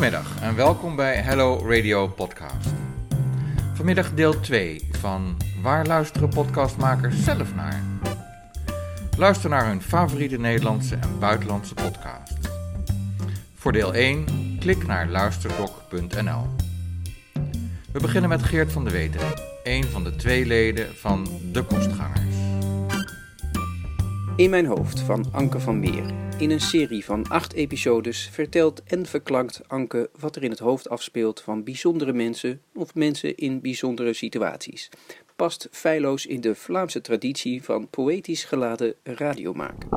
Goedemiddag en welkom bij Hello Radio Podcast. Vanmiddag deel 2 van Waar luisteren podcastmakers zelf naar? Luister naar hun favoriete Nederlandse en buitenlandse podcasts. Voor deel 1 klik naar luisterdoc.nl. We beginnen met Geert van de Wetering, een van de twee leden van De Kostgangers. In mijn hoofd van Anke van Meer. In een serie van acht episodes vertelt en verklankt Anke wat er in het hoofd afspeelt van bijzondere mensen of mensen in bijzondere situaties. Past feilloos in de Vlaamse traditie van poëtisch geladen radiomaken.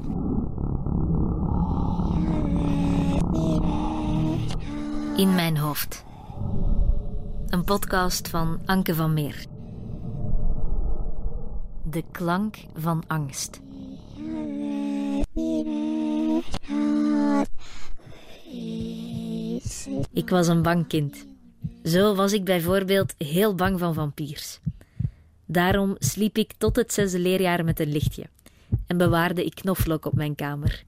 In mijn hoofd. Een podcast van Anke van Meer. De klank van angst. Ik was een bang kind. Zo was ik bijvoorbeeld heel bang van vampiers. Daarom sliep ik tot het zesde leerjaar met een lichtje en bewaarde ik knoflook op mijn kamer.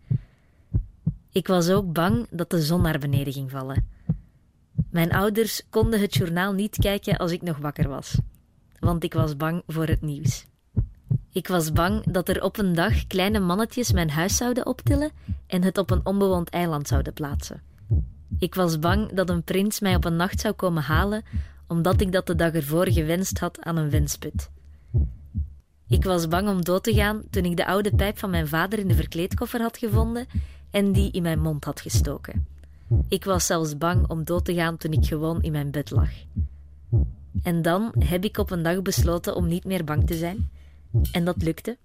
Ik was ook bang dat de zon naar beneden ging vallen. Mijn ouders konden het journaal niet kijken als ik nog wakker was, want ik was bang voor het nieuws. Ik was bang dat er op een dag kleine mannetjes mijn huis zouden optillen en het op een onbewoond eiland zouden plaatsen. Ik was bang dat een prins mij op een nacht zou komen halen, omdat ik dat de dag ervoor gewenst had aan een wensput. Ik was bang om dood te gaan toen ik de oude pijp van mijn vader in de verkleedkoffer had gevonden en die in mijn mond had gestoken. Ik was zelfs bang om dood te gaan toen ik gewoon in mijn bed lag. En dan heb ik op een dag besloten om niet meer bang te zijn. En dat lukte.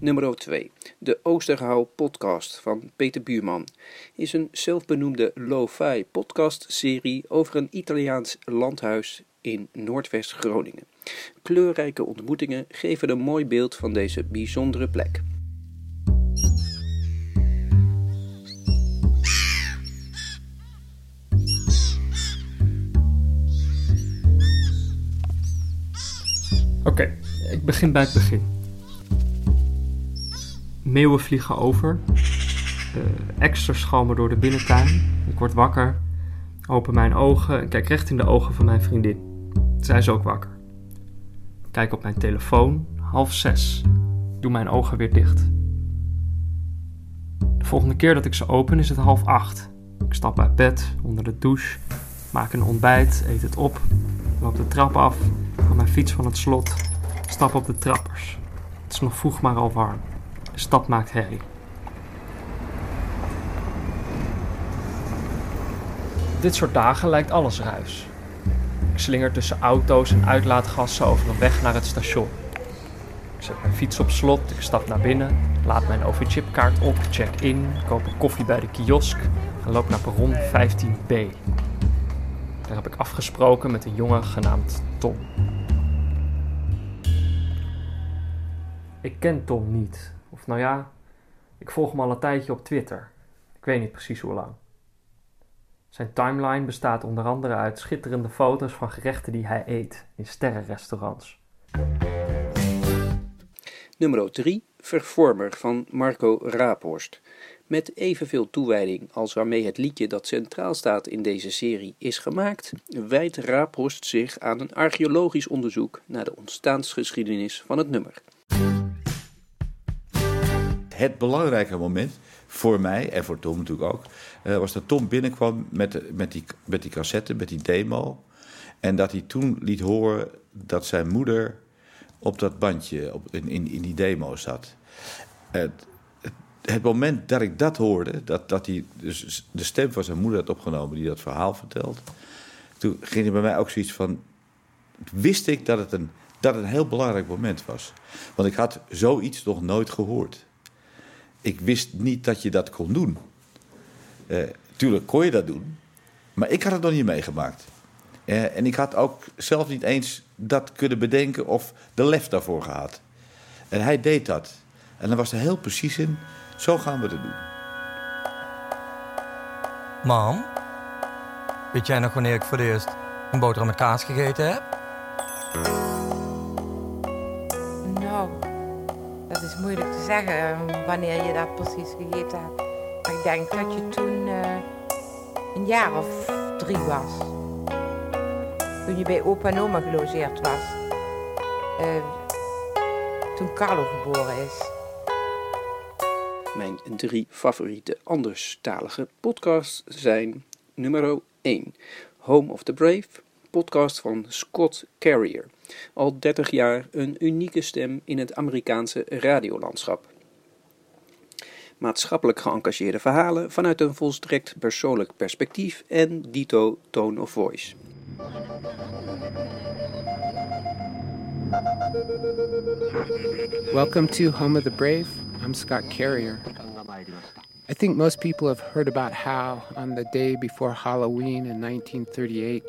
Nummer 2. De Oosterhouw podcast van Peter Buurman is een zelfbenoemde lo-fi podcastserie over een Italiaans landhuis in Noordwest-Groningen. Kleurrijke ontmoetingen geven een mooi beeld van deze bijzondere plek. Oké, ik begin bij het begin. Meeuwen vliegen over. Uh, extra schalmen door de binnentuin. Ik word wakker. Open mijn ogen en kijk recht in de ogen van mijn vriendin. Zij is ook wakker. Kijk op mijn telefoon. Half zes. Doe mijn ogen weer dicht. De volgende keer dat ik ze open is het half acht. Ik stap uit bed, onder de douche, maak een ontbijt, eet het op, loop de trap af mijn fiets van het slot, stap op de trappers. Het is nog vroeg, maar al warm. De maakt herrie. Dit soort dagen lijkt alles ruis. Ik slinger tussen auto's en uitlaatgassen over een weg naar het station. Ik zet mijn fiets op slot, ik stap naar binnen, laat mijn OV-chipkaart op, check in, koop een koffie bij de kiosk en loop naar perron 15B. Daar heb ik afgesproken met een jongen genaamd Ik ken Tom niet. Of nou ja, ik volg hem al een tijdje op Twitter. Ik weet niet precies hoe lang. Zijn timeline bestaat onder andere uit schitterende foto's van gerechten die hij eet in sterrenrestaurants. Nummer 3. Vervormer van Marco Raaphorst. Met evenveel toewijding als waarmee het liedje dat centraal staat in deze serie is gemaakt, wijdt Raaphorst zich aan een archeologisch onderzoek naar de ontstaansgeschiedenis van het nummer. Het belangrijke moment voor mij en voor Tom natuurlijk ook, uh, was dat Tom binnenkwam met, met, die, met die cassette, met die demo. En dat hij toen liet horen dat zijn moeder op dat bandje, op, in, in, in die demo zat. Het, het, moment dat ik dat hoorde, dat, dat hij dus de stem van zijn moeder had opgenomen die dat verhaal vertelt. Toen ging er bij mij ook zoiets van. Wist ik dat het een, dat het een heel belangrijk moment was. Want ik had zoiets nog nooit gehoord. Ik wist niet dat je dat kon doen. Uh, tuurlijk kon je dat doen, maar ik had het nog niet meegemaakt. Uh, en ik had ook zelf niet eens dat kunnen bedenken of de lef daarvoor gehad. En hij deed dat. En dan was er heel precies in, zo gaan we het doen. Mam, weet jij nog wanneer ik voor het eerst een boterham met kaas gegeten heb? Nou, dat is moeilijk te zeggen wanneer je dat precies gegeten hebt. Ik denk dat je toen uh, een jaar of drie was. Toen je bij opa en oma gelogeerd was. Uh, toen Carlo geboren is. Mijn drie favoriete anderstalige podcasts zijn nummer 1. Home of the Brave, podcast van Scott Carrier. Al 30 jaar een unieke stem in het Amerikaanse radiolandschap. Maatschappelijk geëngageerde verhalen vanuit een volstrekt persoonlijk perspectief en dito tone of voice. Welcome to Home of the Brave. I'm Scott Carrier. I think most people have heard about how, on the day before Halloween in 1938,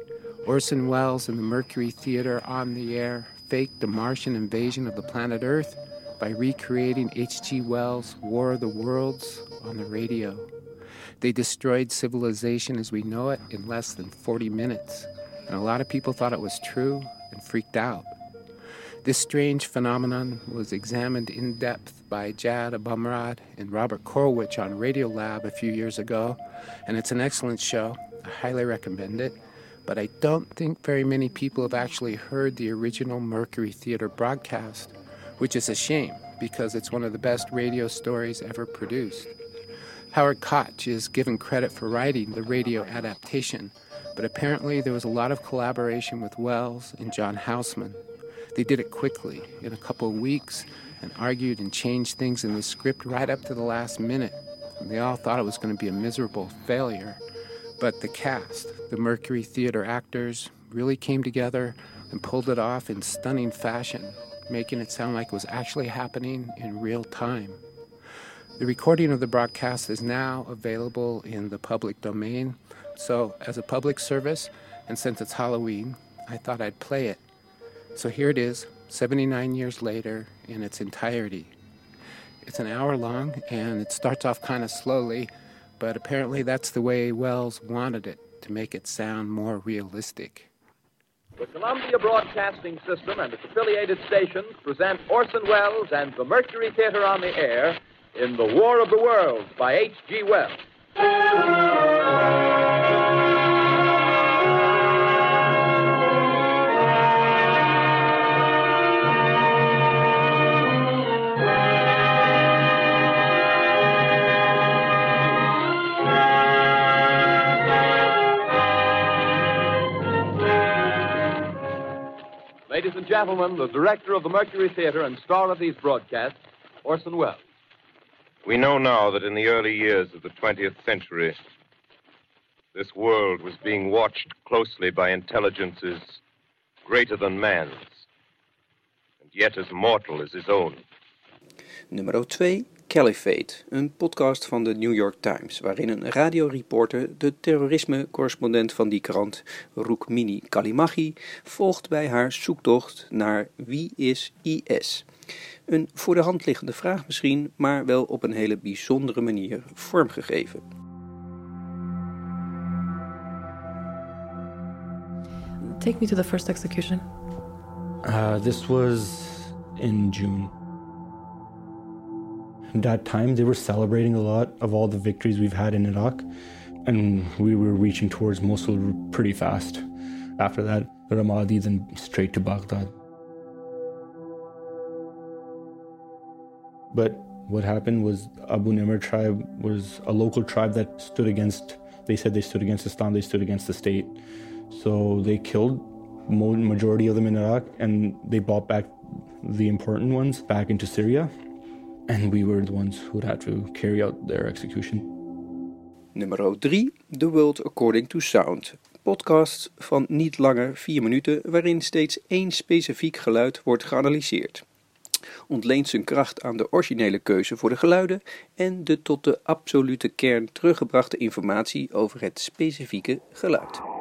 Orson Welles and the Mercury Theater on the air faked the Martian invasion of the planet Earth by recreating H.G. Wells' War of the Worlds on the radio. They destroyed civilization as we know it in less than 40 minutes, and a lot of people thought it was true and freaked out. This strange phenomenon was examined in depth by Jad Abumrad and Robert Korwich on Radiolab a few years ago, and it's an excellent show. I highly recommend it. But I don't think very many people have actually heard the original Mercury Theater broadcast, which is a shame because it's one of the best radio stories ever produced. Howard Koch is given credit for writing the radio adaptation, but apparently there was a lot of collaboration with Wells and John Houseman. They did it quickly, in a couple of weeks, and argued and changed things in the script right up to the last minute. And they all thought it was going to be a miserable failure. But the cast, the Mercury Theater actors, really came together and pulled it off in stunning fashion, making it sound like it was actually happening in real time. The recording of the broadcast is now available in the public domain. So, as a public service, and since it's Halloween, I thought I'd play it. So here it is, 79 years later, in its entirety. It's an hour long, and it starts off kind of slowly, but apparently that's the way Wells wanted it to make it sound more realistic. The Columbia Broadcasting System and its affiliated stations present Orson Welles and the Mercury Theater on the Air in The War of the Worlds by H.G. Wells. Ladies and gentlemen, the director of the Mercury Theater and star of these broadcasts, Orson Welles. We know now that in the early years of the 20th century, this world was being watched closely by intelligences greater than man's, and yet as mortal as his own. Nummer 2, Caliphate, een podcast van de New York Times, waarin een radioreporter de terrorisme-correspondent van die krant, Rukmini Kalimagi, volgt bij haar zoektocht naar wie is IS. Een voor de hand liggende vraag misschien, maar wel op een hele bijzondere manier vormgegeven. Take me to the first execution. Uh, this was in June. At that time, they were celebrating a lot of all the victories we've had in Iraq, and we were reaching towards Mosul pretty fast. After that, the Ramadi, then straight to Baghdad. But what happened was Abu Nimr tribe was a local tribe that stood against, they said they stood against Islam, they stood against the state. So they killed majority of them in Iraq and they brought back the important ones back into Syria. And we were the ones who have to carry out their execution. Nummer 3, The World According to Sound. Podcast van niet langer 4 minuten, waarin steeds één specifiek geluid wordt geanalyseerd. Ontleent zijn kracht aan de originele keuze voor de geluiden en de tot de absolute kern teruggebrachte informatie over het specifieke geluid.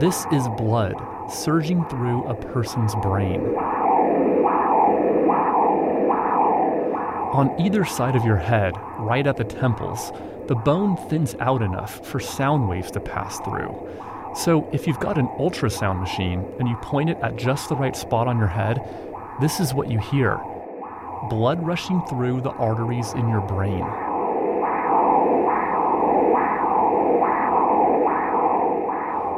This is blood surging through a person's brain. On either side of your head, right at the temples, the bone thins out enough for sound waves to pass through. So, if you've got an ultrasound machine and you point it at just the right spot on your head, this is what you hear blood rushing through the arteries in your brain.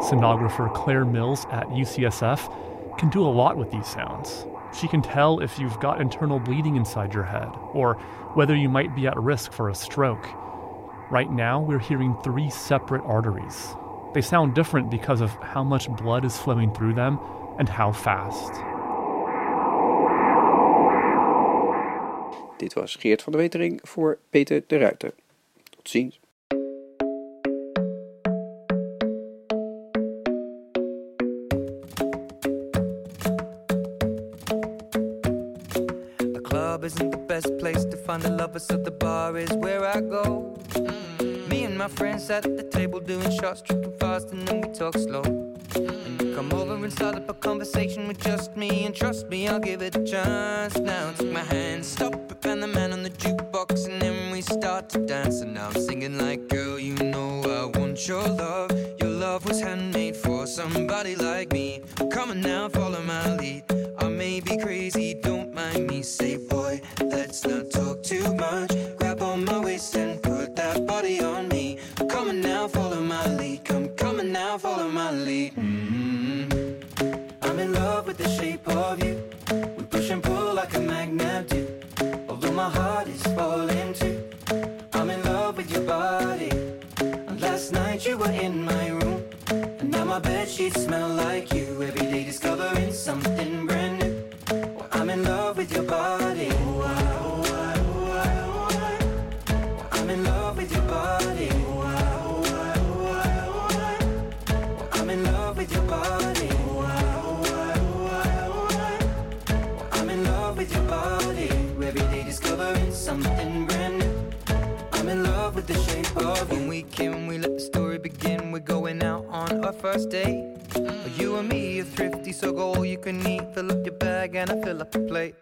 Sonographer Claire Mills at UCSF can do a lot with these sounds. She can tell if you've got internal bleeding inside your head or whether you might be at risk for a stroke. Right now, we're hearing three separate arteries. They sound different because of how much blood is flowing through them and how fast. Dit was Geert van de Wetering voor Peter de Ruiter. Tot ziens. So the bar is where I go. Me and my friends at the table doing shots, tripping fast, and then we talk slow. And you come over and start up a conversation with just me, and trust me, I'll give it a chance. Now take my hand, stop it, and the man on the jukebox, and then we start to dance. And now I'm singing like, girl, you know I want your love. Your love was handmade for somebody like me. Come on now, follow my lead. I may be crazy, don't mind me. Say, you. We push and pull like a magnet do. Although my heart is falling too. I'm in love with your body. And last night you were in my room. And now my bed sheets smell like you. Every day discovering something brand new. Well, I'm in love with your body. Oh, something brand new. I'm in love with the shape of you. When we came, we let the story begin. We're going out on our first date. Mm. You and me are thrifty, so go all you can eat. Fill up your bag and I fill up the plate.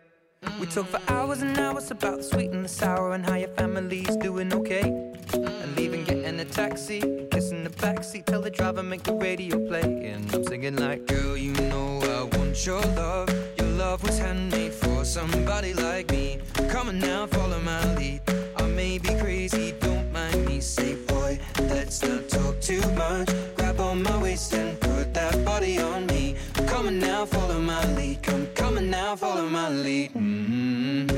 We talk for mm. hours and hours about the sweet and the sour and how your family's doing okay. And mm. leaving, getting a taxi, kissing the backseat, tell the driver make the radio play. And I'm singing like, girl, you know I want your love. Your love was handmade somebody like me. Come on now, follow my lead. I may be crazy, don't mind me. Say, boy, let's not talk too much. Grab on my waist and put that body on me. Come on now, follow my lead. Come, come on now, follow my lead. mm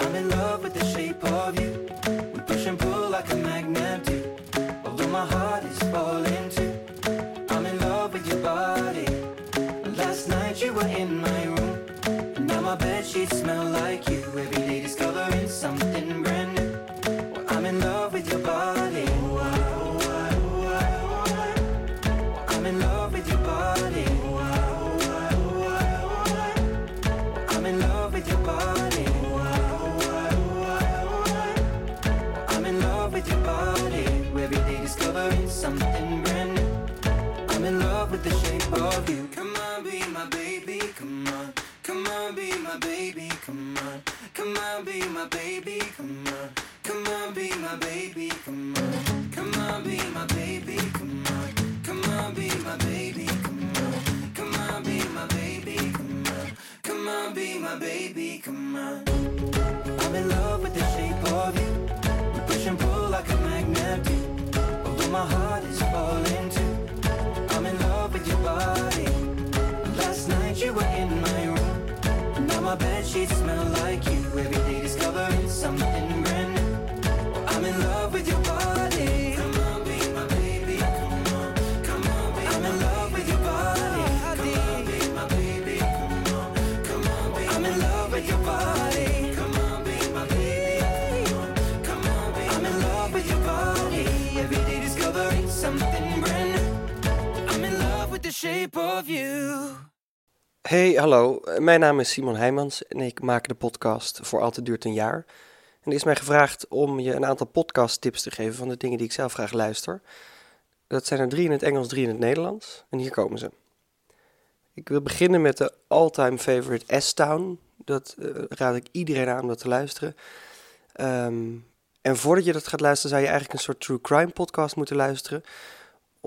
I'm in love with the shape of you. We push and pull like a magnet do. Although my heart is falling too. I'm in love with your body. Last night you were in my bed sheets smell like you. Every day discovering something brand new. Well, I'm in love with your body. I'm in love with your body. I'm in love with your body. I'm in love with your body. Every day discovering something brand new. I'm in love with the shape of you. Come on, be my baby, come on. My baby, come on. Come on, be my baby, come on. Come on, be my baby, come on. Come on, be my baby, come on. Come on, be my baby, come on. Come on, be my baby, come on. Come on, be my baby, come on. Bed sheets smell like you. Every day discovering something brand new. I'm in love with your body. Come on, be my baby. Come on, come on, be I'm in love with your body. Come on, be my baby. Come on, come on, be I'm in love with your body. Come on, be my baby. Come on, come on, be I'm in love with your body. Every day discovering something brand new. I'm in love with the shape of you. Hey, hallo. Mijn naam is Simon Heijmans en ik maak de podcast Voor Altijd Duurt een Jaar. En er is mij gevraagd om je een aantal podcasttips te geven van de dingen die ik zelf graag luister. Dat zijn er drie in het Engels, drie in het Nederlands. En hier komen ze. Ik wil beginnen met de all-time favorite S-Town. Dat eh, raad ik iedereen aan om dat te luisteren. Ehm, en voordat je dat gaat luisteren, zou je eigenlijk een soort true crime podcast moeten luisteren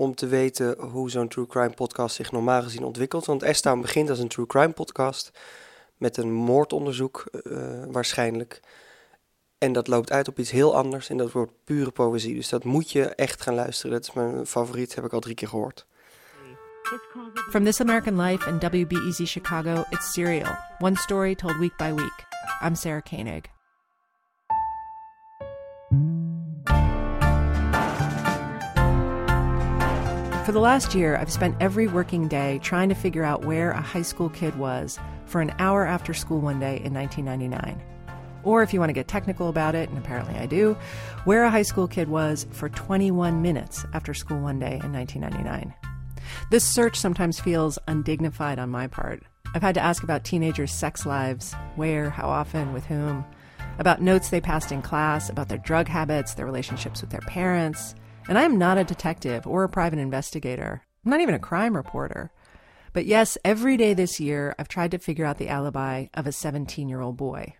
om te weten hoe zo'n true crime podcast zich normaal gezien ontwikkelt. Want S-Town begint als een true crime podcast met een moordonderzoek uh, waarschijnlijk. En dat loopt uit op iets heel anders en dat wordt pure poëzie. Dus dat moet je echt gaan luisteren. Dat is mijn favoriet, heb ik al drie keer gehoord. From This American Life and WBEZ Chicago, it's Serial. One story told week by week. I'm Sarah Koenig. For the last year, I've spent every working day trying to figure out where a high school kid was for an hour after school one day in 1999. Or if you want to get technical about it, and apparently I do, where a high school kid was for 21 minutes after school one day in 1999. This search sometimes feels undignified on my part. I've had to ask about teenagers' sex lives where, how often, with whom, about notes they passed in class, about their drug habits, their relationships with their parents. And I am not a detective or a private investigator. I'm not even a crime reporter. But yes, every day this year, I've tried to figure out the alibi of a 17 year old boy.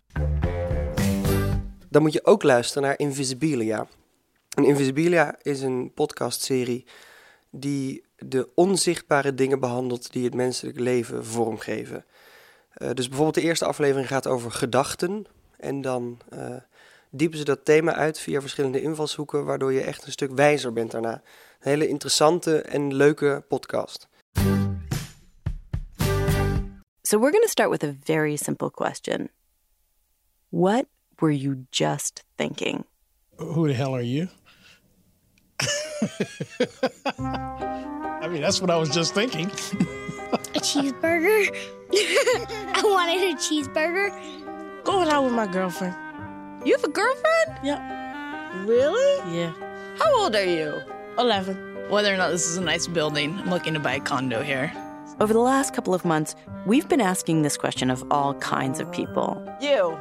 Dan moet je ook luisteren naar Invisibilia. En Invisibilia is een podcastserie die de onzichtbare dingen behandelt die het menselijk leven vormgeven. Uh, dus bijvoorbeeld de eerste aflevering gaat over gedachten. En dan uh, diepen ze dat thema uit via verschillende invalshoeken, waardoor je echt een stuk wijzer bent daarna. Een hele interessante en leuke podcast. So we're going to start with a very simple question. What were you just thinking? Who the hell are you? I mean, that's what I was just thinking. a cheeseburger? I wanted a cheeseburger. Going out with my girlfriend. You have a girlfriend? Yep. Really? Yeah. How old are you? 11. Whether or not this is a nice building, I'm looking to buy a condo here. Over the last couple of months, we've been asking this question of all kinds of people. You,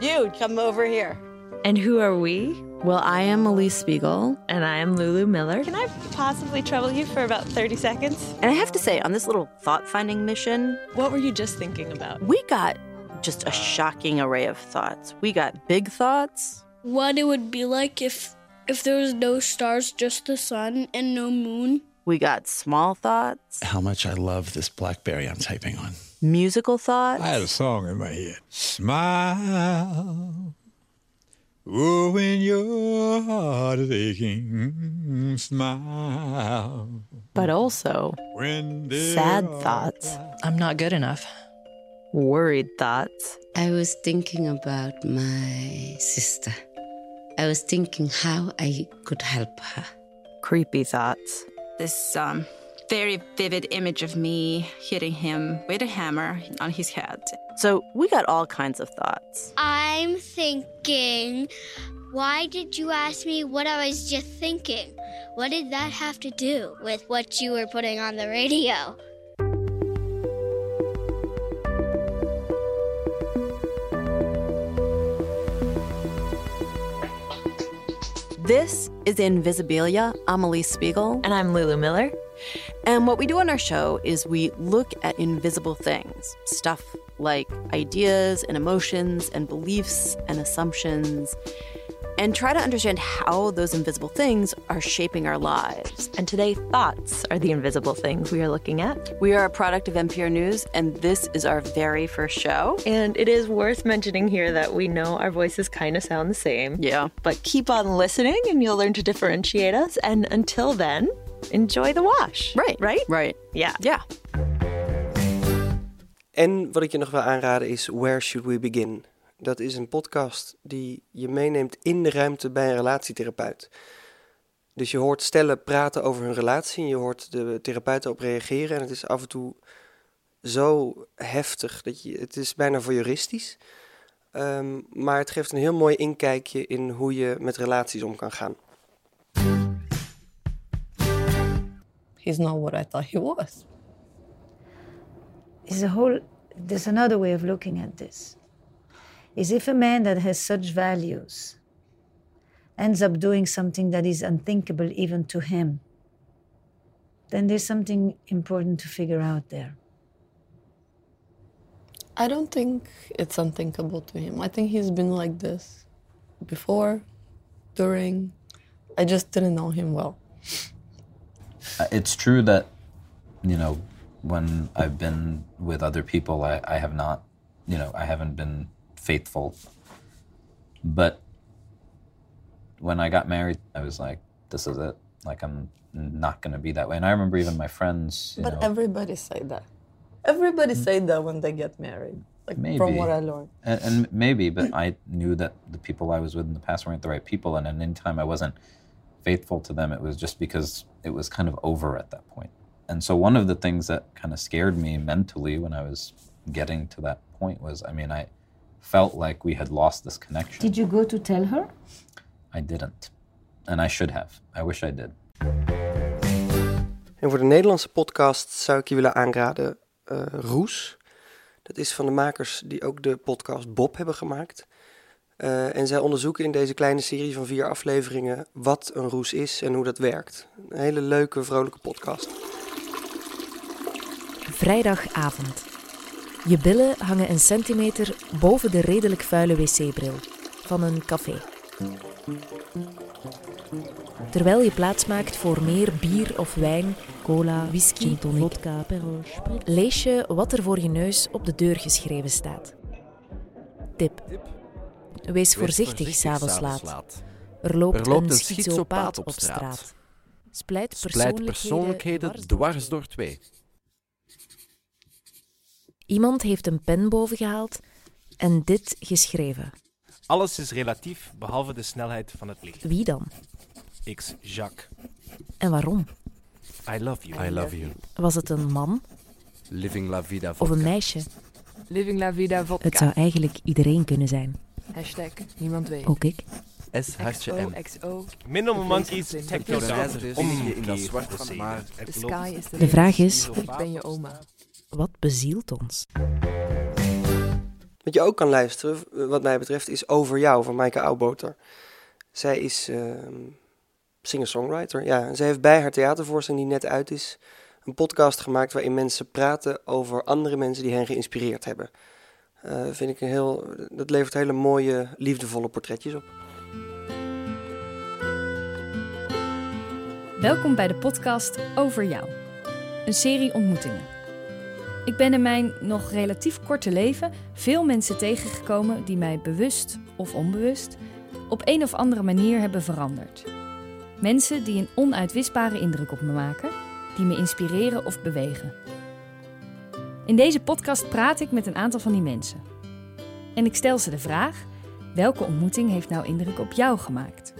you, come over here. And who are we? Well, I am Elise Spiegel. And I am Lulu Miller. Can I possibly trouble you for about 30 seconds? And I have to say, on this little thought finding mission, what were you just thinking about? We got just a shocking array of thoughts. We got big thoughts. What it would be like if if there was no stars, just the sun and no moon. We got small thoughts. How much I love this Blackberry I'm typing on. Musical thoughts. I had a song in my head. Smile. Oh, when your heart is aching, smile. But also sad thoughts. I'm not good enough. Worried thoughts. I was thinking about my sister. I was thinking how I could help her. Creepy thoughts. This um, very vivid image of me hitting him with a hammer on his head. So we got all kinds of thoughts. I'm thinking, why did you ask me what I was just thinking? What did that have to do with what you were putting on the radio? This is Invisibilia. I'm Elise Spiegel. And I'm Lulu Miller. And what we do on our show is we look at invisible things, stuff like ideas and emotions and beliefs and assumptions, and try to understand how those invisible things are shaping our lives. And today, thoughts are the invisible things we are looking at. We are a product of NPR News, and this is our very first show. And it is worth mentioning here that we know our voices kind of sound the same. Yeah. But keep on listening, and you'll learn to differentiate us. And until then, enjoy the wash. Right. Right? Right. Yeah. Yeah. En wat ik je nog wil aanraden is Where Should We Begin? Dat is een podcast die je meeneemt in de ruimte bij een relatietherapeut. Dus je hoort stellen praten over hun relatie en je hoort de therapeuten op reageren. En het is af en toe zo heftig dat je, het is bijna voyeuristisch. Um, maar het geeft een heel mooi inkijkje in hoe je met relaties om kan gaan. He's not what I thought he was. Is a whole. There's another way of looking at this. Is if a man that has such values ends up doing something that is unthinkable even to him, then there's something important to figure out there. I don't think it's unthinkable to him. I think he's been like this before, during. I just didn't know him well. Uh, It's true that, you know, when I've been with other people, I, I have not, you know, I haven't been faithful. But when I got married, I was like, this is it. Like, I'm not going to be that way. And I remember even my friends, you But know, everybody say that. Everybody mm. say that when they get married. Like maybe. from what I learned. And, and maybe, but I knew that the people I was with in the past weren't the right people. And at any time I wasn't faithful to them, it was just because it was kind of over at that point. And so one of the things that kind of scared me mentally when I was getting to that point was, I mean, I felt like we had lost this connection. Did you go to tell her? I didn't. And I should have. I wish I did. En voor de Nederlandse podcast zou ik je willen aanraden eh, Roes. Dat is van de makers die ook de podcast Bob hebben gemaakt. Eh, en zij onderzoeken in deze kleine serie van vier afleveringen wat een roes is en hoe dat werkt. Een hele leuke, vrolijke podcast. Vrijdagavond. Je billen hangen een centimeter boven de redelijk vuile wc-bril van een café. Terwijl je plaatsmaakt voor meer bier of wijn, cola, whisky, tonic, vodka, lees je wat er voor je neus op de deur geschreven staat. Tip. Wees voorzichtig s'avonds laat. Er loopt, een schizopaat op straat. Splijt Splijt persoonlijkheden persoonlijkheden dwars door twee. Iemand heeft een pen boven gehaald en dit geschreven. Alles is relatief, behalve de snelheid van het licht. Wie dan? X. Jacques. En waarom? I love you. I love you. Was het een man Living la vida of een meisje? Living la vida vodka. Het zou eigenlijk iedereen kunnen zijn. Hashtag niemand weet. Ook ik. S hartje M. XO. Minimal Monkeys, Techno. Om- in dat zwart maar is the De vraag is-. Ik ben je oma. Wat bezielt ons? Wat je ook kan luisteren, wat mij betreft, is Over Jou van Maaike Oudboter. Zij is ehm, singer-songwriter. Ja, en zij heeft bij haar theatervoorstelling die net uit is, een podcast gemaakt waarin mensen praten over andere mensen die hen geïnspireerd hebben. Eh, vind ik een heel, dat levert hele mooie, liefdevolle portretjes op. Welkom bij de podcast Over Jou, een serie ontmoetingen. Ik ben in mijn nog relatief korte leven veel mensen tegengekomen die mij bewust of onbewust op een of andere manier hebben veranderd. Mensen die een onuitwisbare indruk op me maken, die me inspireren of bewegen. In deze podcast praat ik met een aantal van die mensen. En ik stel ze de vraag: welke ontmoeting heeft nou indruk op jou gemaakt?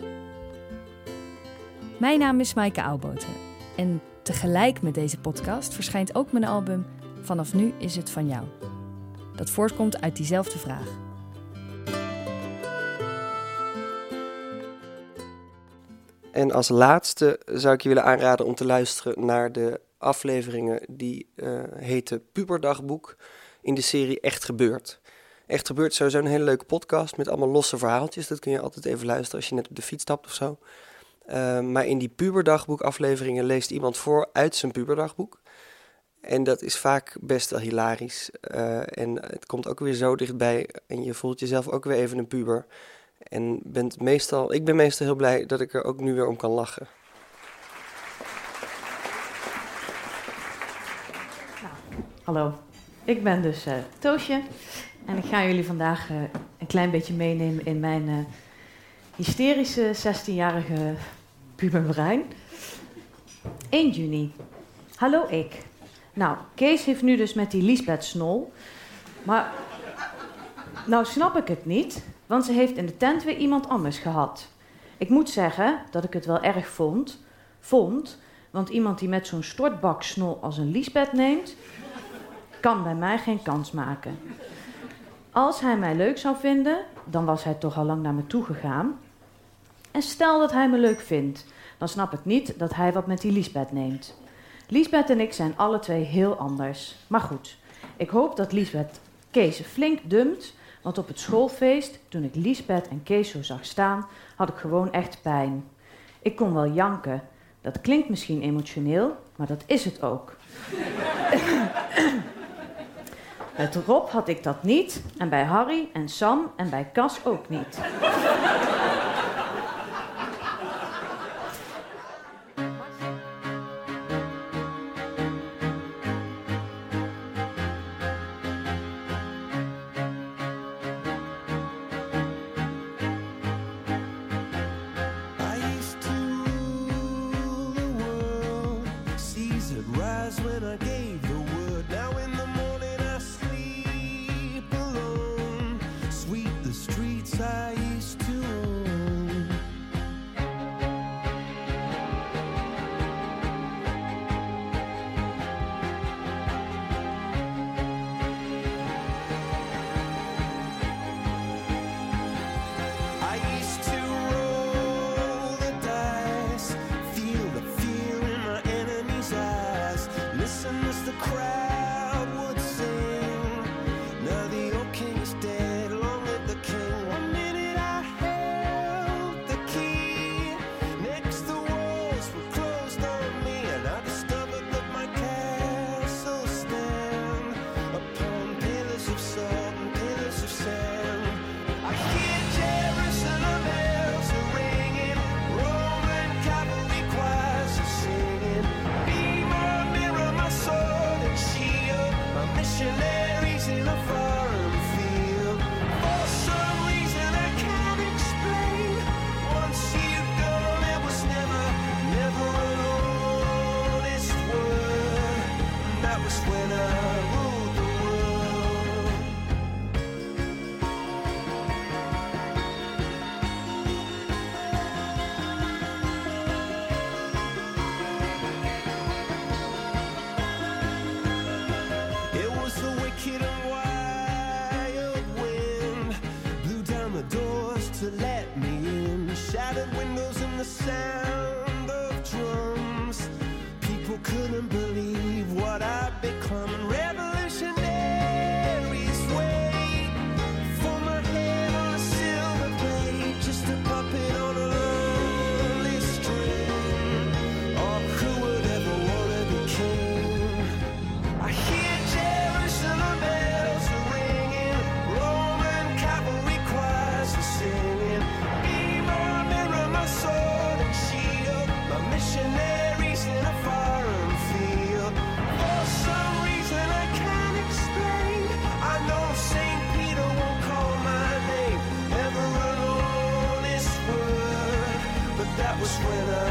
Mijn naam is Maaike Oudboter en tegelijk met deze podcast verschijnt ook mijn album Vanaf nu is het van jou. Dat voortkomt uit diezelfde vraag. En als laatste zou ik je willen aanraden om te luisteren naar de afleveringen die eh heten Puberdagboek in de serie Echt Gebeurd. Echt Gebeurd is sowieso een hele leuke podcast met allemaal losse verhaaltjes. Dat kun je altijd even luisteren als je net op de fiets stapt of zo. Eh, maar in die Puberdagboek afleveringen leest iemand voor uit zijn puberdagboek. En dat is vaak best wel hilarisch. Eh, en het komt ook weer zo dichtbij en je voelt jezelf ook weer even een puber. En bent meestal, ik ben meestal heel blij dat ik er ook nu weer om kan lachen. Hallo, ik ben dus eh, Toosje en ik ga jullie vandaag eh, een klein beetje meenemen in mijn hysterische 16-jarige puberbrein. 1 juni. Hallo ik. Nou, Kees heeft nu dus met die Liesbeth Snol, maar nou snap ik het niet, want ze heeft in de tent weer iemand anders gehad. Ik moet zeggen dat ik het wel erg vond, vond, want iemand die met zo'n stortbak snol als een Liesbeth neemt, kan bij mij geen kans maken. Als hij mij leuk zou vinden, dan was hij toch al lang naar me toe gegaan. En stel dat hij me leuk vindt, dan snap ik niet dat hij wat met die Liesbeth neemt. Liesbeth en ik zijn alle twee heel anders. Maar goed, ik hoop dat Liesbeth Kees flink dumpt, want op het schoolfeest, toen ik Liesbeth en Kees zo zag staan, had ik gewoon echt pijn. Ik kon wel janken. Dat klinkt misschien emotioneel, maar dat is het ook. Met Rob had ik dat niet, en bij Harry en Sam en bij Cas ook niet. with us.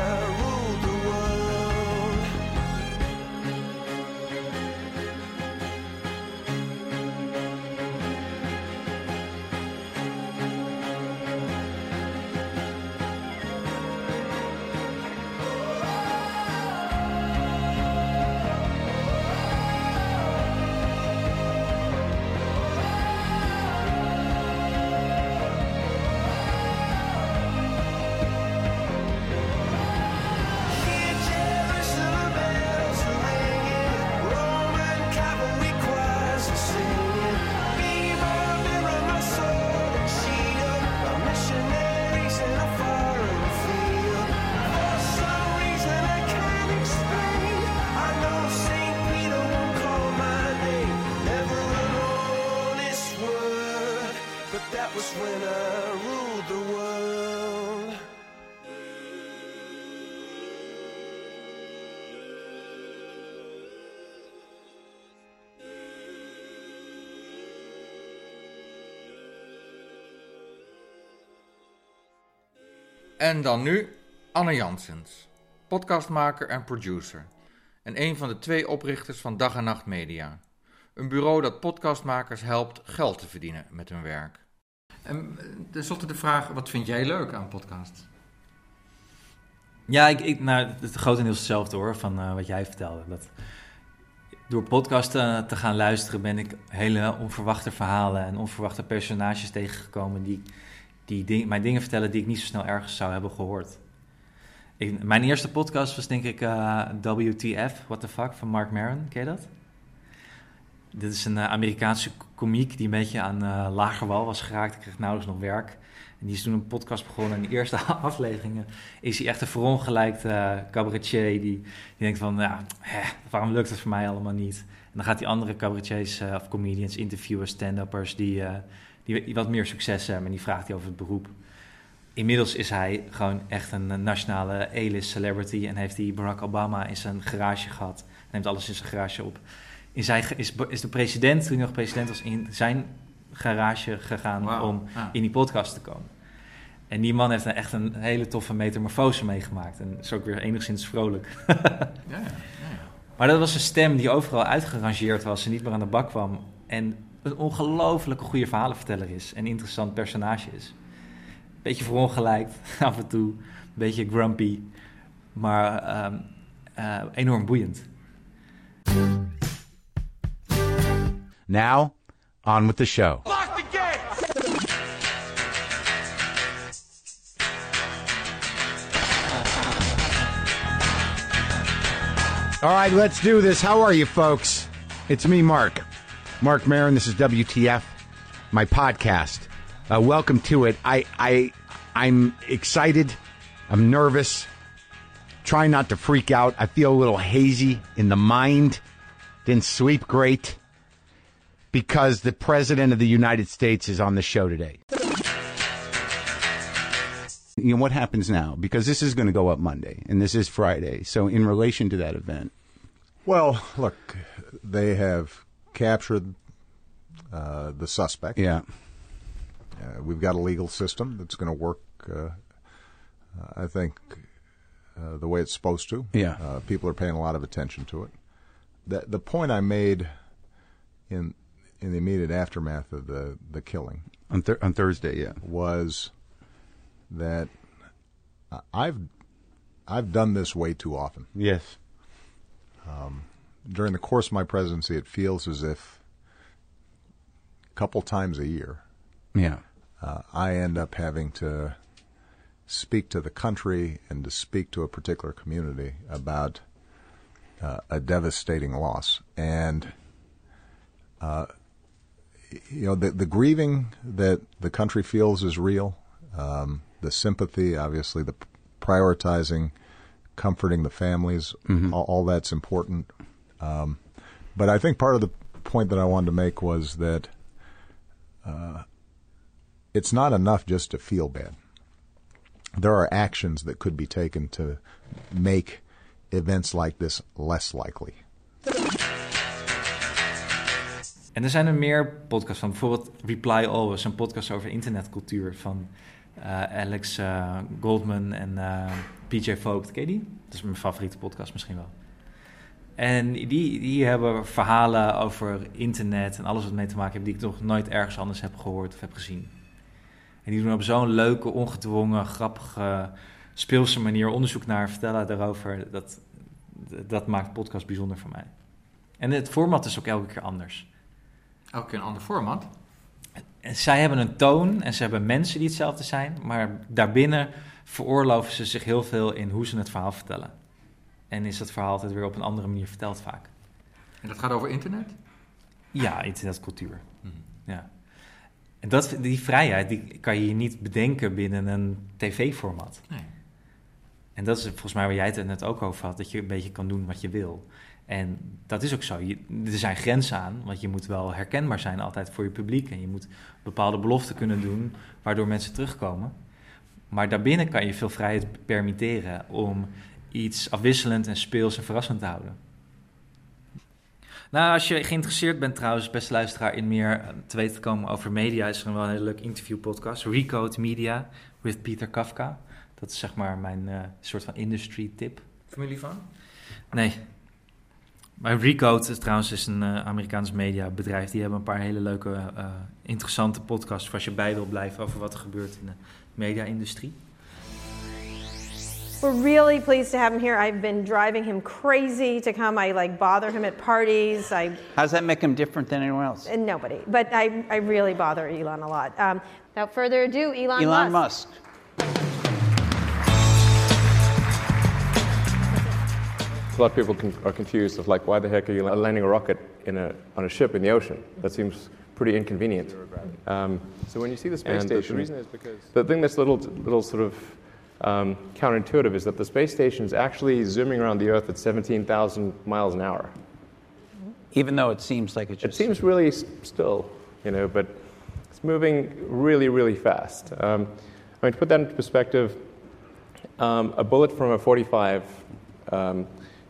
En dan nu Anne Janssens, podcastmaker en producer. En een van de twee oprichters van Dag en Nacht Media. Een bureau dat podcastmakers helpt geld te verdienen met hun werk. En tenslotte de vraag, wat vind jij leuk aan podcast? Ja, ik, ik, nou, het grotendeels hetzelfde hoor, van eh, wat jij vertelde. Dat door podcasten te gaan luisteren ben ik hele onverwachte verhalen en onverwachte personages tegengekomen die, die mij dingen vertellen die ik niet zo snel ergens zou hebben gehoord. Mijn eerste podcast was denk ik eh, WTF, What the Fuck, van Mark Maron. Ken je dat? Dit is een eh, Amerikaanse komiek die een beetje aan eh lager wal was geraakt. Ik kreeg nauwelijks nog werk. En die is toen een podcast begonnen. En in de eerste afleveringen is hij echt een verongelijkte eh, cabaretier. Die, denkt van, ja, hè, waarom lukt het voor mij allemaal niet? En dan gaat die andere cabaretiers of comedians interviewen, stand-uppers... Die, die, wat meer succes hebben en die vraagt hij over het beroep. Inmiddels is hij gewoon echt een eh, nationale A-list celebrity... en heeft hij Barack Obama in zijn garage gehad. Neemt alles in zijn garage op. In zijn, is, is de president, toen hij nog president was, in zijn garage gegaan om in die podcast te komen. En die man heeft een, echt een hele toffe metamorfose meegemaakt. En is ook weer enigszins vrolijk. Ja, ja, ja. Maar dat was een stem die overal uitgerangeerd was en niet meer aan de bak kwam. En een ongelooflijke goede verhalenverteller is en interessant personage is. Beetje verongelijkt af en toe, een beetje grumpy, maar ehm, eh, enorm boeiend. Now, on with the show. All right, let's do this. How are you, folks? It's me, Mark. Mark Marin. This is WTF, my podcast. Uh, welcome to it. I, I, I'm excited. I'm nervous. Trying not to freak out. I feel a little hazy in the mind. Didn't sleep great because the president of the United States is on the show today. You know what happens now? Because this is going to go up Monday and this is Friday. So, in relation to that event, Well, look, they have captured uh, the suspect. Yeah. Uh, we've got a legal system that's going to work, uh, I think, uh, the way it's supposed to. Yeah. Uh, people are paying a lot of attention to it. The, the point I made in in the immediate aftermath of the, the killing on, th- on Thursday, yeah, was that I've I've done this way too often. Yes. Um, during the course of my presidency, it feels as if a couple times a year, Yeah. uh, I end up having to speak to the country and to speak to a particular community about uh, a devastating loss. And, uh, you know, the, the grieving that the country feels is real. Um, the sympathy, obviously, the prioritizing, comforting the families, all, all that's important. Um, but I think part of the point that I wanted to make was that uh, it's not enough just to feel bad. There are actions that could be taken to make events like this less likely. En er zijn er meer podcasts van. Bijvoorbeeld Reply Always, een podcast over internetcultuur van eh, Alex eh, Goldman en eh, PJ Vogt. Ken je die? Dat is mijn favoriete podcast misschien wel. En die, die hebben verhalen over internet en alles wat mee te maken heeft... die ik nog nooit ergens anders heb gehoord of heb gezien. En die doen op zo'n leuke, ongedwongen, grappige, speelse manier onderzoek naar... vertellen daarover. Dat, dat maakt podcast bijzonder voor mij. En het format is ook elke keer anders. Elke keer een ander format. En zij hebben een toon en ze hebben mensen die hetzelfde zijn, maar daarbinnen veroorloven ze zich heel veel in hoe ze het verhaal vertellen. En is dat verhaal altijd weer op een andere manier verteld vaak. En dat gaat over internet? Ja, internetcultuur. Ja. En dat, die vrijheid die kan je niet bedenken binnen een tv-format. Nee. En dat is volgens mij waar jij het net ook over had, dat je een beetje kan doen wat je wil. En dat is ook zo. Je, er zijn grenzen aan, want je moet wel herkenbaar zijn altijd voor je publiek. En je moet bepaalde beloften kunnen doen, waardoor mensen terugkomen. Maar daarbinnen kan je veel vrijheid permitteren om iets afwisselend en speels en verrassend te houden. Nou, als je geïnteresseerd bent trouwens, beste luisteraar, in meer eh, te weten te komen over media, is er wel een hele leuke interviewpodcast. Recode Media with Peter Kafka. Dat is zeg maar mijn eh, soort van industry tip. Familie van? Nee. Maar Recode is trouwens is een eh, Amerikaans mediabedrijf. Die hebben een paar hele leuke, interessante podcasts... voor als je bij wil blijven over wat er gebeurt in de media-industrie. We're really pleased to have him here. I've been driving him crazy to come. I like bother him at parties. I How does that make him different than anyone else? and nobody, but I, I really bother Elon a lot. Um, without further ado, Elon, Elon Musk. Musk. A lot of people con- are confused of like, why the heck are you landing a rocket in a, on a ship in the ocean? That seems pretty inconvenient. Um, So when you see the space and station, the, the reason is because the thing that's little, little sort of um, counterintuitive is that the space station is actually zooming around the Earth at 17,000 miles an hour. Even though it seems like it's It seems really s- still, you know, but it's moving really, really fast. Um, I mean, to put that into perspective, um, a bullet from a 45 um,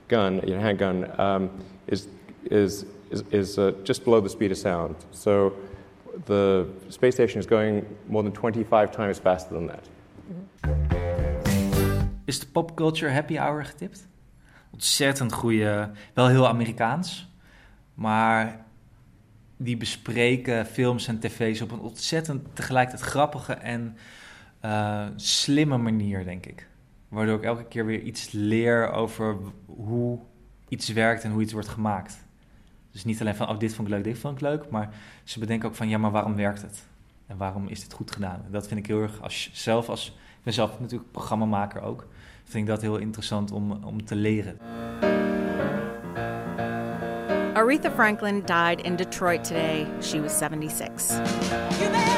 gun, you know, handgun, um, is, is, is, is uh, just below the speed of sound. So the space station is going more than 25 times faster than that. Is de popculture happy hour getipt? ontzettend goede, wel heel Amerikaans, maar die bespreken films en tv's op een ontzettend tegelijkertijd grappige en eh, slimme manier, denk ik. Waardoor ik elke keer weer iets leer over hoe iets werkt en hoe iets wordt gemaakt. Dus niet alleen van, oh, dit vond ik leuk, dit vond ik leuk, maar ze bedenken ook van, ja, maar waarom werkt het? En waarom is dit goed gedaan? Dat vind ik heel erg, als, zelf als, ik ben zelf natuurlijk programmamaker ook, vind ik dat heel interessant om, om te leren. Aretha Franklin died in Detroit today. She was 76.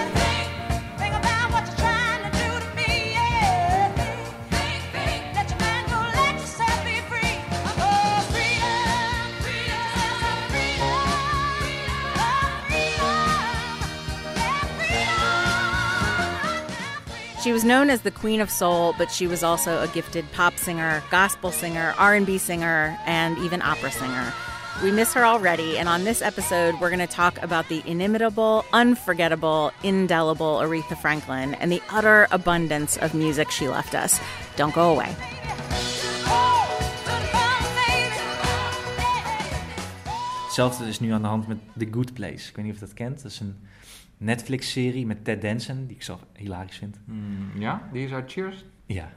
She was known as the Queen of Soul, but she was also a gifted pop singer, gospel singer, R&B singer, and even opera singer. We miss her already, and on this episode, we're going to talk about the inimitable, unforgettable, indelible Aretha Franklin and the utter abundance of music she left us. Don't go away. Hetzelfde is nu aan de hand met The Good Place. Ik weet niet of je dat kent. Dat is een Netflix-serie met Ted Danson, die ik zo hilarisch vind. Hmm, ja, die is uit Cheers? Ja.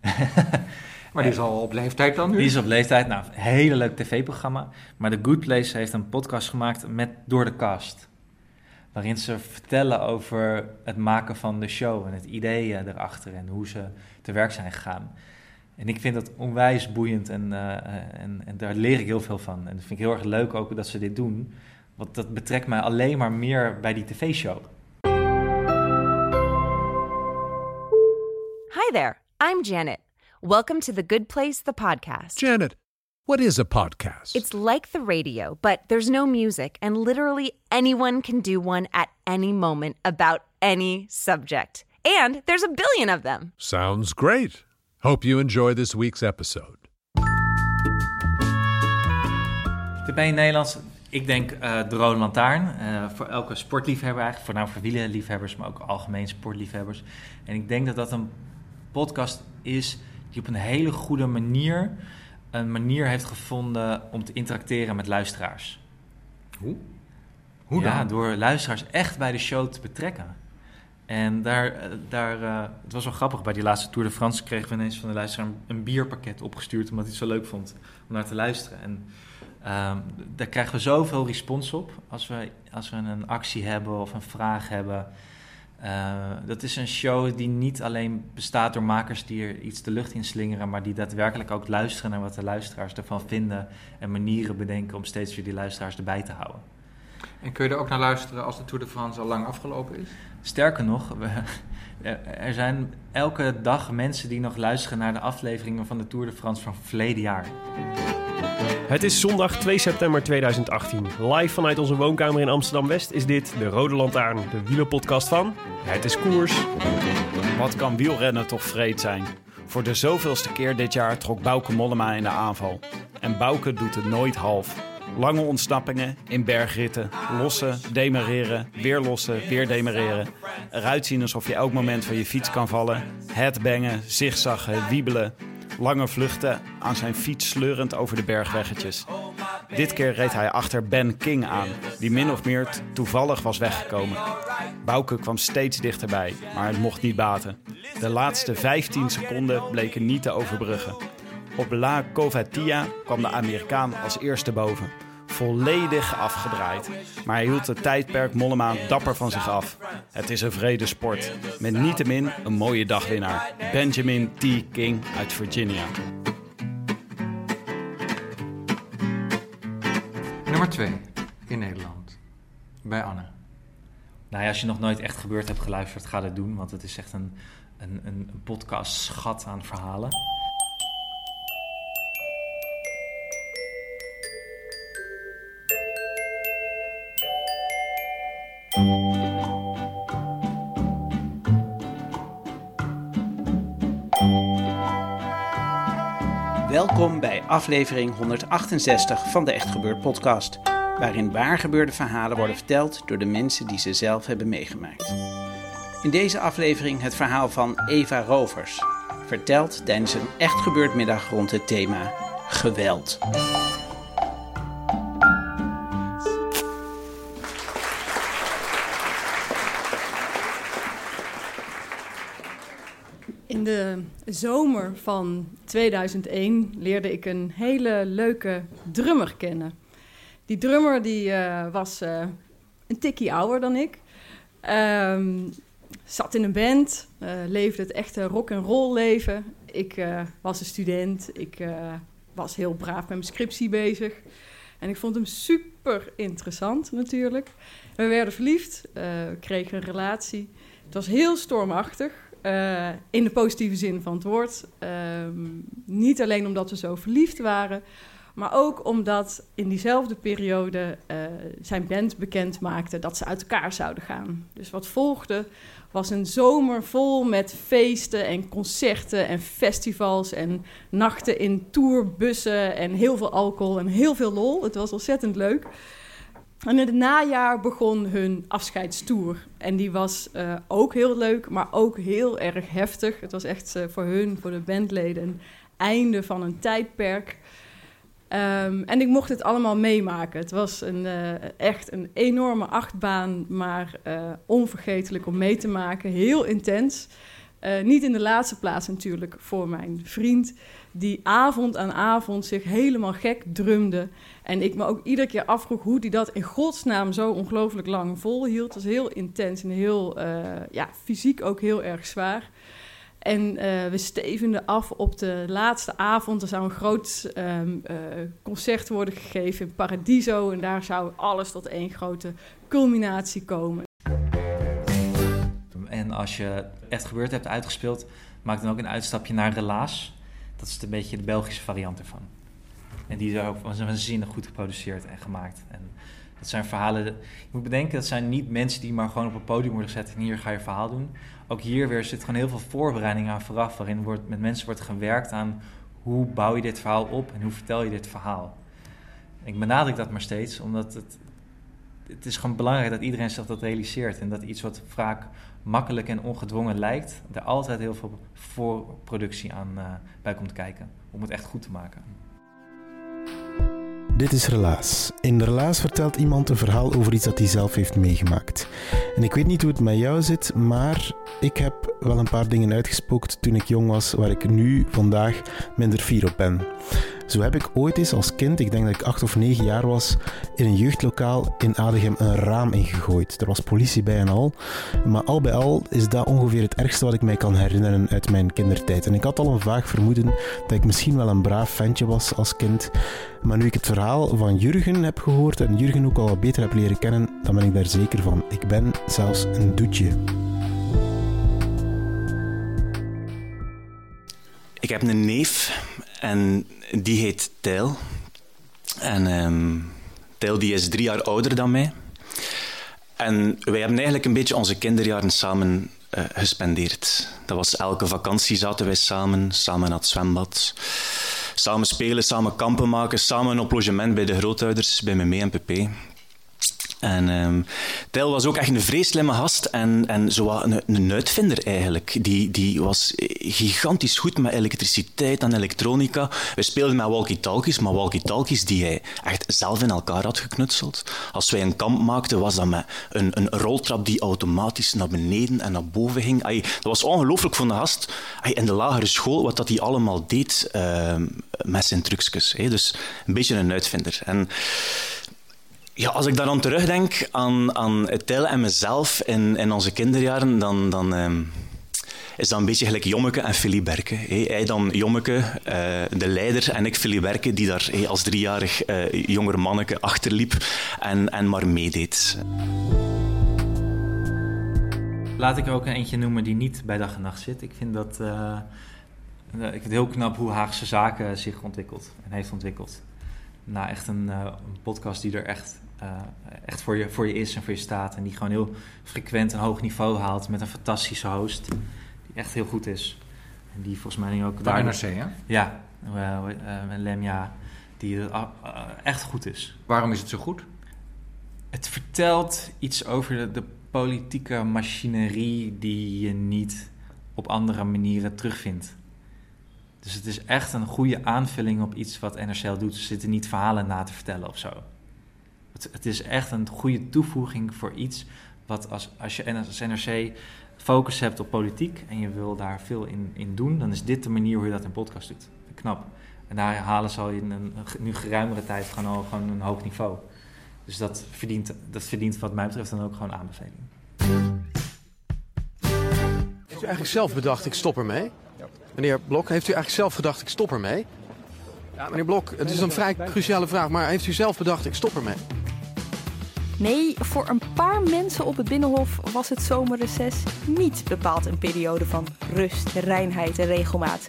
maar die is al op leeftijd dan nu? Die is op leeftijd. Nou, een hele leuk tv-programma. Maar The Good Place heeft een podcast gemaakt met Door de Cast. Waarin ze vertellen over het maken van de show en het ideeën erachter en hoe ze te werk zijn gegaan. En ik vind dat onwijs boeiend en, uh, en, en daar leer ik heel veel van. En dat vind ik heel erg leuk ook dat ze dit doen. Want dat betrekt mij alleen maar meer bij die tv-show. Hi there, I'm Janet. Welcome to The Good Place, the podcast. Janet, what is a podcast? It's like the radio, but there's no music, and literally anyone can do one at any moment about any subject. And there's a billion of them. Sounds great. Hope you enjoy this week's episode. De bij Nederlands, ik denk uh, de Rode Lantaarn. Uh, voor elke sportliefhebber eigenlijk, voor nou voor wielerliefhebbers, maar ook algemeen sportliefhebbers. En ik denk dat dat een podcast is die op een hele goede manier een manier heeft gevonden om te interacteren met luisteraars. Hoe? Hoe ja, dan? door luisteraars echt bij de show te betrekken. En daar, daar uh, het was wel grappig, bij die laatste Tour de France kregen we ineens van de luisteraar een, bierpakket opgestuurd, omdat hij het zo leuk vond om naar te luisteren. En uh, daar krijgen we zoveel respons op als we, als we een actie hebben of een vraag hebben. Uh, dat is een show die niet alleen bestaat door makers die er iets de lucht in slingeren, maar die daadwerkelijk ook luisteren naar wat de luisteraars ervan vinden en manieren bedenken om steeds weer die luisteraars erbij te houden. En kun je er ook naar luisteren als de Tour de France al lang afgelopen is? Sterker nog, we, er zijn elke dag mensen die nog luisteren naar de afleveringen van de Tour de France van verleden jaar. Het is zondag 2 september 2018. Live vanuit onze woonkamer in Amsterdam-West is dit de Rode Lantaarn, de wielerpodcast van Het is Koers. Wat kan wielrennen toch vreed zijn? Voor de zoveelste keer dit jaar trok Bouke Mollema in de aanval. En Bouke doet het nooit half. Lange ontsnappingen in bergritten, lossen, demereren, weer lossen, weer demereren. Eruit zien alsof je elk moment van je fiets kan vallen. Headbangen, zigzaggen, wiebelen. Lange vluchten aan zijn fiets sleurend over de bergweggetjes. Dit keer reed hij achter Ben King aan, die min of meer toevallig was weggekomen. Bouke kwam steeds dichterbij, maar het mocht niet baten. De laatste 15 seconden bleken niet te overbruggen. Op La Covatia kwam de Amerikaan als eerste boven. Volledig afgedraaid. Maar hij hield het tijdperk Mollema dapper van zich af. Het is een vrede sport. Met niettemin een mooie dagwinnaar. Benjamin T. King uit Virginia. Nummer 2 in Nederland. Bij Anne. Nou ja, als je nog nooit echt gebeurd hebt geluisterd, ga dat doen. Want het is echt een, een, een podcast schat aan verhalen. Aflevering 168 van de Echt Gebeurd podcast, waarin waargebeurde verhalen worden verteld door de mensen die ze zelf hebben meegemaakt. In deze aflevering het verhaal van Eva Rovers, verteld tijdens een echt gebeurd middag rond het thema geweld. Zomer van 2001 leerde ik een hele leuke drummer kennen. Die drummer die, uh, was uh, een tikkie ouder dan ik. Um, zat in een band, uh, leefde het echte rock and roll leven. Ik was een student, ik was heel braaf met mijn scriptie bezig. En ik vond hem super interessant natuurlijk. We werden verliefd, kregen een relatie. Het was heel stormachtig. Uh, in de positieve zin van het woord. Um, niet alleen omdat we zo verliefd waren, maar ook omdat in diezelfde periode uh, zijn band bekend maakte dat ze uit elkaar zouden gaan. Dus wat volgde was een zomer vol met feesten en concerten en festivals en nachten in tourbussen en heel veel alcohol en heel veel lol. Het was ontzettend leuk. En in het najaar begon hun afscheidstoer. En die was uh, ook heel leuk, maar ook heel erg heftig. Het was echt uh, voor hun, voor de bandleden, een einde van een tijdperk. Um, en ik mocht het allemaal meemaken. Het was een, uh, echt een enorme achtbaan, maar onvergetelijk om mee te maken. Heel intens. niet in de laatste plaats natuurlijk voor mijn vriend, die avond aan avond zich helemaal gek drumde. En ik me ook iedere keer afvroeg hoe hij dat in godsnaam zo ongelooflijk lang volhield. Het was heel intens en heel, uh, ja, fysiek ook heel erg zwaar. En uh, we stevenden af op de laatste avond. Er zou een groot um, uh, concert worden gegeven in Paradiso. En daar zou alles tot één grote culminatie komen. En als je echt gebeurd hebt uitgespeeld, maak dan ook een uitstapje naar Relaas. Dat is een beetje de Belgische variant ervan. En die is ook waanzinnig goed geproduceerd en gemaakt. En dat zijn verhalen. Je moet bedenken, dat zijn niet mensen die maar gewoon op een podium worden gezet en hier ga je verhaal doen. Ook hier weer zit gewoon heel veel voorbereiding aan vooraf, waarin wordt, met mensen wordt gewerkt aan hoe bouw je dit verhaal op en hoe vertel je dit verhaal. Ik benadruk dat maar steeds, omdat het, het is gewoon belangrijk dat iedereen zich dat realiseert. En dat iets wat vaak makkelijk en ongedwongen lijkt, er altijd heel veel voorproductie aan uh, bij komt kijken. Om het echt goed te maken. Dit is Relaas. In Relaas vertelt iemand een verhaal over iets dat hij zelf heeft meegemaakt. En ik weet niet hoe het met jou zit, maar ik heb wel een paar dingen uitgespookt toen ik jong was, waar ik nu vandaag minder fier op ben. Zo heb ik ooit eens als kind, ik denk dat ik acht of negen jaar was, in een jeugdlokaal in Adegem een raam ingegooid. Er was politie bij en al. Maar al bij al is dat ongeveer het ergste wat ik mij kan herinneren uit mijn kindertijd. En ik had al een vaag vermoeden dat ik misschien wel een braaf ventje was als kind. Maar nu ik het verhaal van Jurgen heb gehoord en Jurgen ook al wat beter heb leren kennen, dan ben ik daar zeker van. Ik ben zelfs een doetje. Ik heb een neef en die heet Tijl. En um, die is drie jaar ouder dan mij. En wij hebben eigenlijk een beetje onze kinderjaren samen uh, gespendeerd. Dat was elke vakantie zaten wij samen, samen naar het zwembad. Samen spelen, samen kampen maken, samen op logement bij de grootouders, bij mijn en pp. En um, was ook echt een vreselijke gast en, en zo een, een uitvinder eigenlijk. Die, die was gigantisch goed met elektriciteit en elektronica. We speelden met walkie-talkies, maar walkie-talkies die hij echt zelf in elkaar had geknutseld. Als wij een kamp maakten, was dat met een, een roltrap die automatisch naar beneden en naar boven ging. Ay, dat was ongelooflijk voor de gast ay, in de lagere school, wat dat hij allemaal deed uh, met zijn trucjes. Hey. Dus een beetje een uitvinder. En ja, als ik dan terugdenk aan, aan het en mezelf in, in onze kinderjaren, dan, dan um, is dat een beetje gelijk Jommeke en Philly Berke. Hey, hij dan Jommeke, uh, de leider, en ik Philly Berke, die daar als driejarig uh, jonger manneke achterliep en, en maar meedeed. Laat ik er ook een eentje noemen die niet bij dag en nacht zit. Ik vind dat... Uh, ik het heel knap hoe Haagse Zaken zich ontwikkelt en heeft ontwikkeld. Nou, echt een, een podcast die er echt echt voor je, voor je is en voor je staat. En die gewoon heel frequent een hoog niveau haalt met een fantastische host. Die echt heel goed is. En die volgens mij ook... Bij NRC, hè? Ja, uh, Lemja. Die echt goed is. Waarom is het zo goed? Het vertelt iets over de, de politieke machinerie die je niet op andere manieren terugvindt. Dus het is echt een goede aanvulling op iets wat NRC al doet. Ze zitten niet verhalen na te vertellen of zo. Het, het is echt een goede toevoeging voor iets wat als, als je als NRC focus hebt op politiek en je wil daar veel in, in doen, dan is dit de manier hoe je dat in podcast doet. Knap. En daar halen ze al in een, een nu geruimere tijd gewoon, al, gewoon een hoog niveau. Dus dat verdient, dat verdient wat mij betreft dan ook gewoon aanbeveling. Heeft u eigenlijk zelf bedacht, ik stop ermee? Meneer Blok, heeft u eigenlijk zelf gedacht, ik stop ermee? Ja, meneer Blok, het is een vrij cruciale vraag, maar heeft u zelf bedacht, ik stop ermee? Nee, voor een paar mensen op het Binnenhof was het zomerreces niet bepaald een periode van rust, reinheid en regelmaat.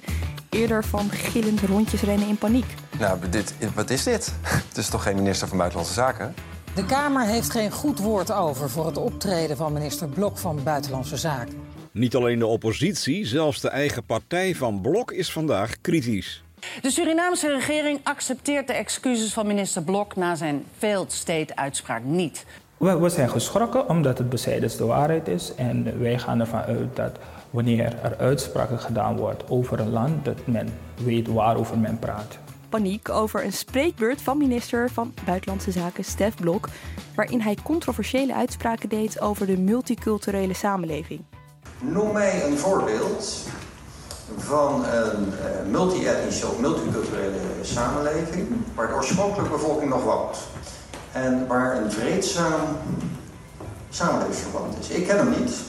Eerder van gillend rondjes rennen in paniek. Nou, dit, wat is dit? Het is toch geen minister van Buitenlandse Zaken? De Kamer heeft geen goed woord over voor het optreden van minister Blok van Buitenlandse Zaken. Niet alleen de oppositie, zelfs de eigen partij van Blok is vandaag kritisch. De Surinaamse regering accepteert de excuses van minister Blok na zijn failed state-uitspraak niet. We, we zijn geschrokken omdat het besijdens de waarheid is. En wij gaan ervan uit dat wanneer er uitspraken gedaan wordt over een land, dat men weet waarover men praat. Paniek over een spreekbeurt van minister van Buitenlandse Zaken Stef Blok, waarin hij controversiële uitspraken deed over de multiculturele samenleving. Noem mij een voorbeeld van een uh, multi-etnische of multiculturele samenleving waar de oorspronkelijke bevolking nog woont en waar een vreedzaam samenlevingsverband is. Ik ken hem niet.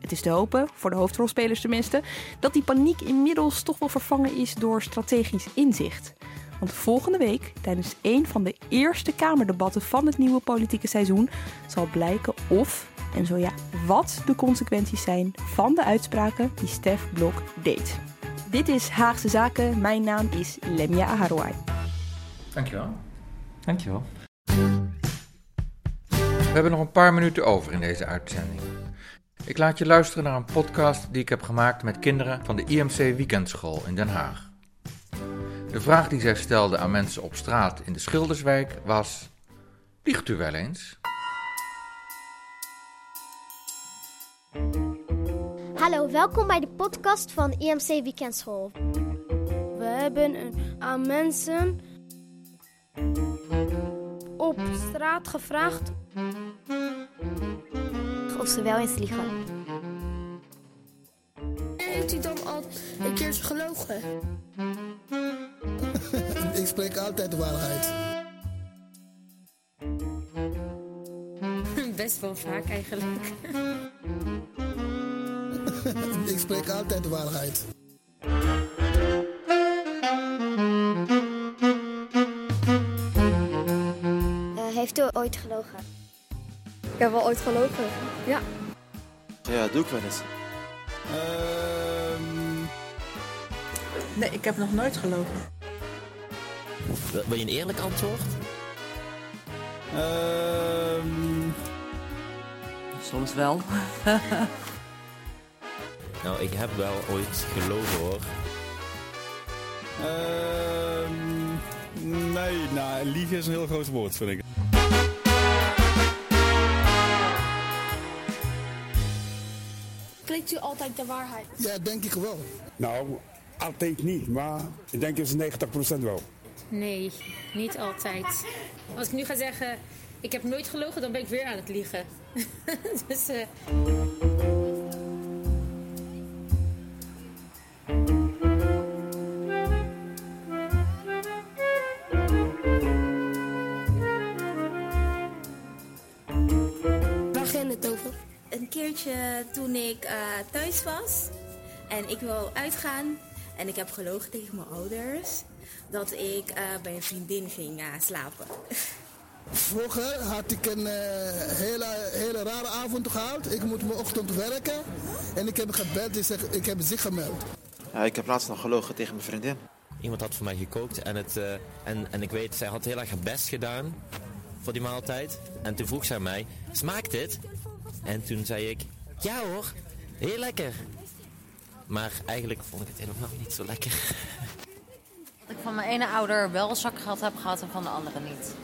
Het is te hopen, voor de hoofdrolspelers tenminste, dat die paniek inmiddels toch wel vervangen is door strategisch inzicht. Want volgende week, tijdens een van de eerste Kamerdebatten van het nieuwe politieke seizoen, zal blijken of, en zo ja, wat de consequenties zijn van de uitspraken die Stef Blok deed. Dit is Haagse Zaken. Mijn naam is Lemia Aharouai. Dankjewel. Dankjewel. We hebben nog een paar minuten over in deze uitzending. Ik laat je luisteren naar een podcast die ik heb gemaakt met kinderen van de IMC Weekendschool in Den Haag. De vraag die zij stelde aan mensen op straat in de Schilderswijk was: Vliegt u wel eens? Hallo, welkom bij de podcast van IMC Weekendschool. We hebben een, aan mensen op straat gevraagd of ze wel eens liegen. Heeft u dan al een keertje gelogen? Ik spreek altijd de waarheid. Best wel vaak eigenlijk. Ik spreek altijd de waarheid. Uh, heeft u ooit gelogen? Ik heb wel ooit gelogen, ja. Ja, doe ik wel eens. Ehm, Nee, ik heb nog nooit gelogen. Wil wil je een eerlijk antwoord? Ehm, Soms wel. nou, ik heb wel ooit gelogen hoor. ehm, nee, nou, liegen is een heel groot woord, vind ik. Spreekt u altijd de waarheid? Ja, denk ik wel. Nou, altijd niet, maar ik denk eens 90% wel. Nee, niet altijd. Als ik nu ga zeggen, ik heb nooit gelogen, dan ben ik weer aan het liegen. dus, Waar ging het over? Een keertje toen ik eh, thuis was en ik wil uitgaan en ik heb gelogen tegen mijn ouders dat ik eh, bij een vriendin ging slapen. Vroeger had ik een eh, hele, hele rare avond gehad. Ik moet mijn ochtend werken. En ik heb gebeld, ik, zeg, ik heb zich gemeld. Ja, ik heb laatst nog gelogen tegen mijn vriendin. Iemand had voor mij gekookt en, het, eh, en, en ik weet, zij had heel erg haar best gedaan voor die maaltijd. En toen vroeg zij mij, smaakt dit? En toen zei ik, ja hoor, heel lekker. Maar eigenlijk vond ik het helemaal niet zo lekker. Dat ik van mijn ene ouder wel zakgeld heb gehad en van de andere niet.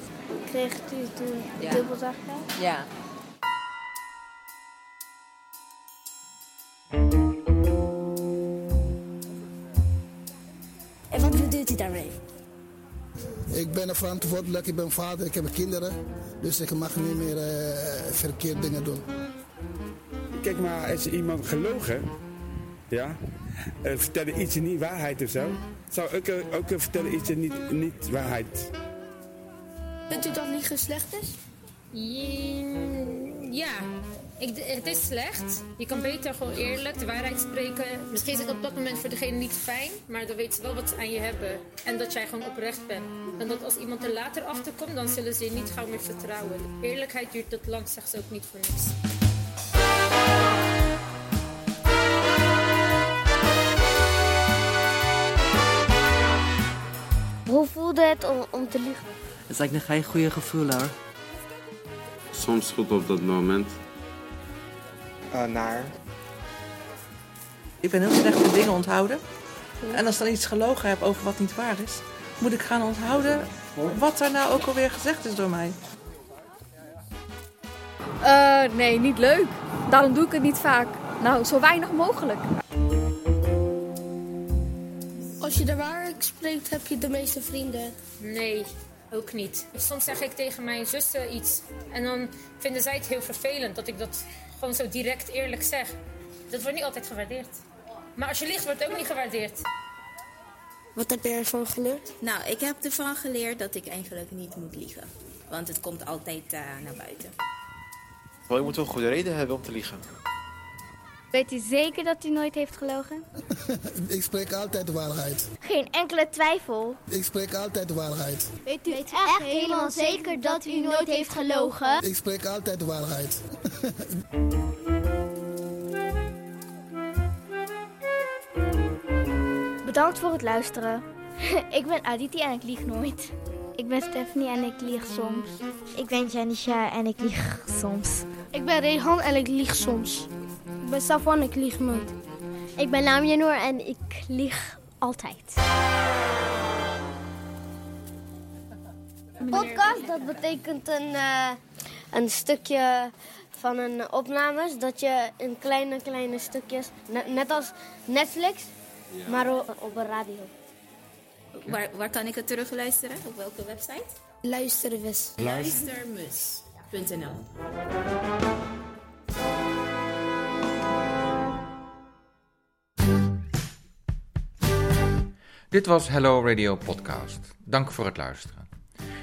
Kreeg u toen Ja. dubbel zakgeld? Ja. bedoelt hij daarmee? Ik ben er verantwoordelijk, ik ben vader, ik heb kinderen. Dus ik mag niet meer uh, verkeerd dingen doen. Kijk maar, als iemand gelogen, ja, vertellen iets niet waarheid of zo, zou ik ook vertellen iets niet, niet waarheid. Vindt u dat liegen slecht is? Ja, ik, het is slecht. Je kan beter gewoon eerlijk de waarheid spreken. Misschien is het op dat moment voor degene niet fijn, maar dan weten ze wel wat ze aan je hebben. En dat jij gewoon oprecht bent. En dat als iemand er later achter komt, dan zullen ze je niet gauw meer vertrouwen. Eerlijkheid duurt dat lang, zegt ze ook niet voor niks. Hoe voelde het om, om te liegen? Het lijkt me geen goede gevoel hoor. Soms goed op dat moment. Uh, naar. Ik ben heel slecht met dingen onthouden. En als ik dan iets gelogen heb over wat niet waar is, moet ik gaan onthouden wat er nou ook alweer gezegd is door mij. Uh, nee, niet leuk. Daarom doe ik het niet vaak. Nou, zo weinig mogelijk. Als je de waarheid spreekt, heb je de meeste vrienden. Nee, ook niet. Soms zeg ik tegen mijn zussen iets en dan vinden zij het heel vervelend dat ik dat gewoon zo direct eerlijk zeg. Dat wordt niet altijd gewaardeerd. Maar als je liegt, wordt het ook niet gewaardeerd. Wat heb je ervan geleerd? Nou, ik heb ervan geleerd dat ik eigenlijk niet moet liegen. Want het komt altijd uh, naar buiten. Wel, je moet wel een goede reden hebben om te liegen. Weet u zeker dat u nooit heeft gelogen? ik spreek altijd de waarheid. Geen enkele twijfel. Ik spreek altijd de waarheid. Weet u echt, echt helemaal zeker dat u nooit heeft gelogen? Ik spreek altijd de waarheid. Bedankt voor het luisteren. ik ben Aditi en ik lieg nooit. Ik ben Stephanie en ik lieg soms. Ik ben Janisha en ik lieg soms. Ik ben Rehan en ik lieg soms. Ik ben Safwan, ik lieg nooit. Ik ben Lamjanor en ik lieg altijd. Podcast, dat betekent een, uh, een stukje van een opnames. Dat je in kleine, kleine stukjes, net, net als Netflix, ja. maar op, op een radio. Waar, waar kan ik het terugluisteren? Op welke website? Luistermus. Luistermus.nl Dit was Hello Radio Podcast. Dank voor het luisteren.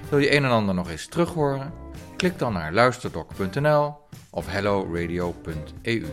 Wil je een en ander nog eens terughoren? Klik dan naar luisterdoc.nl of helloradio.eu.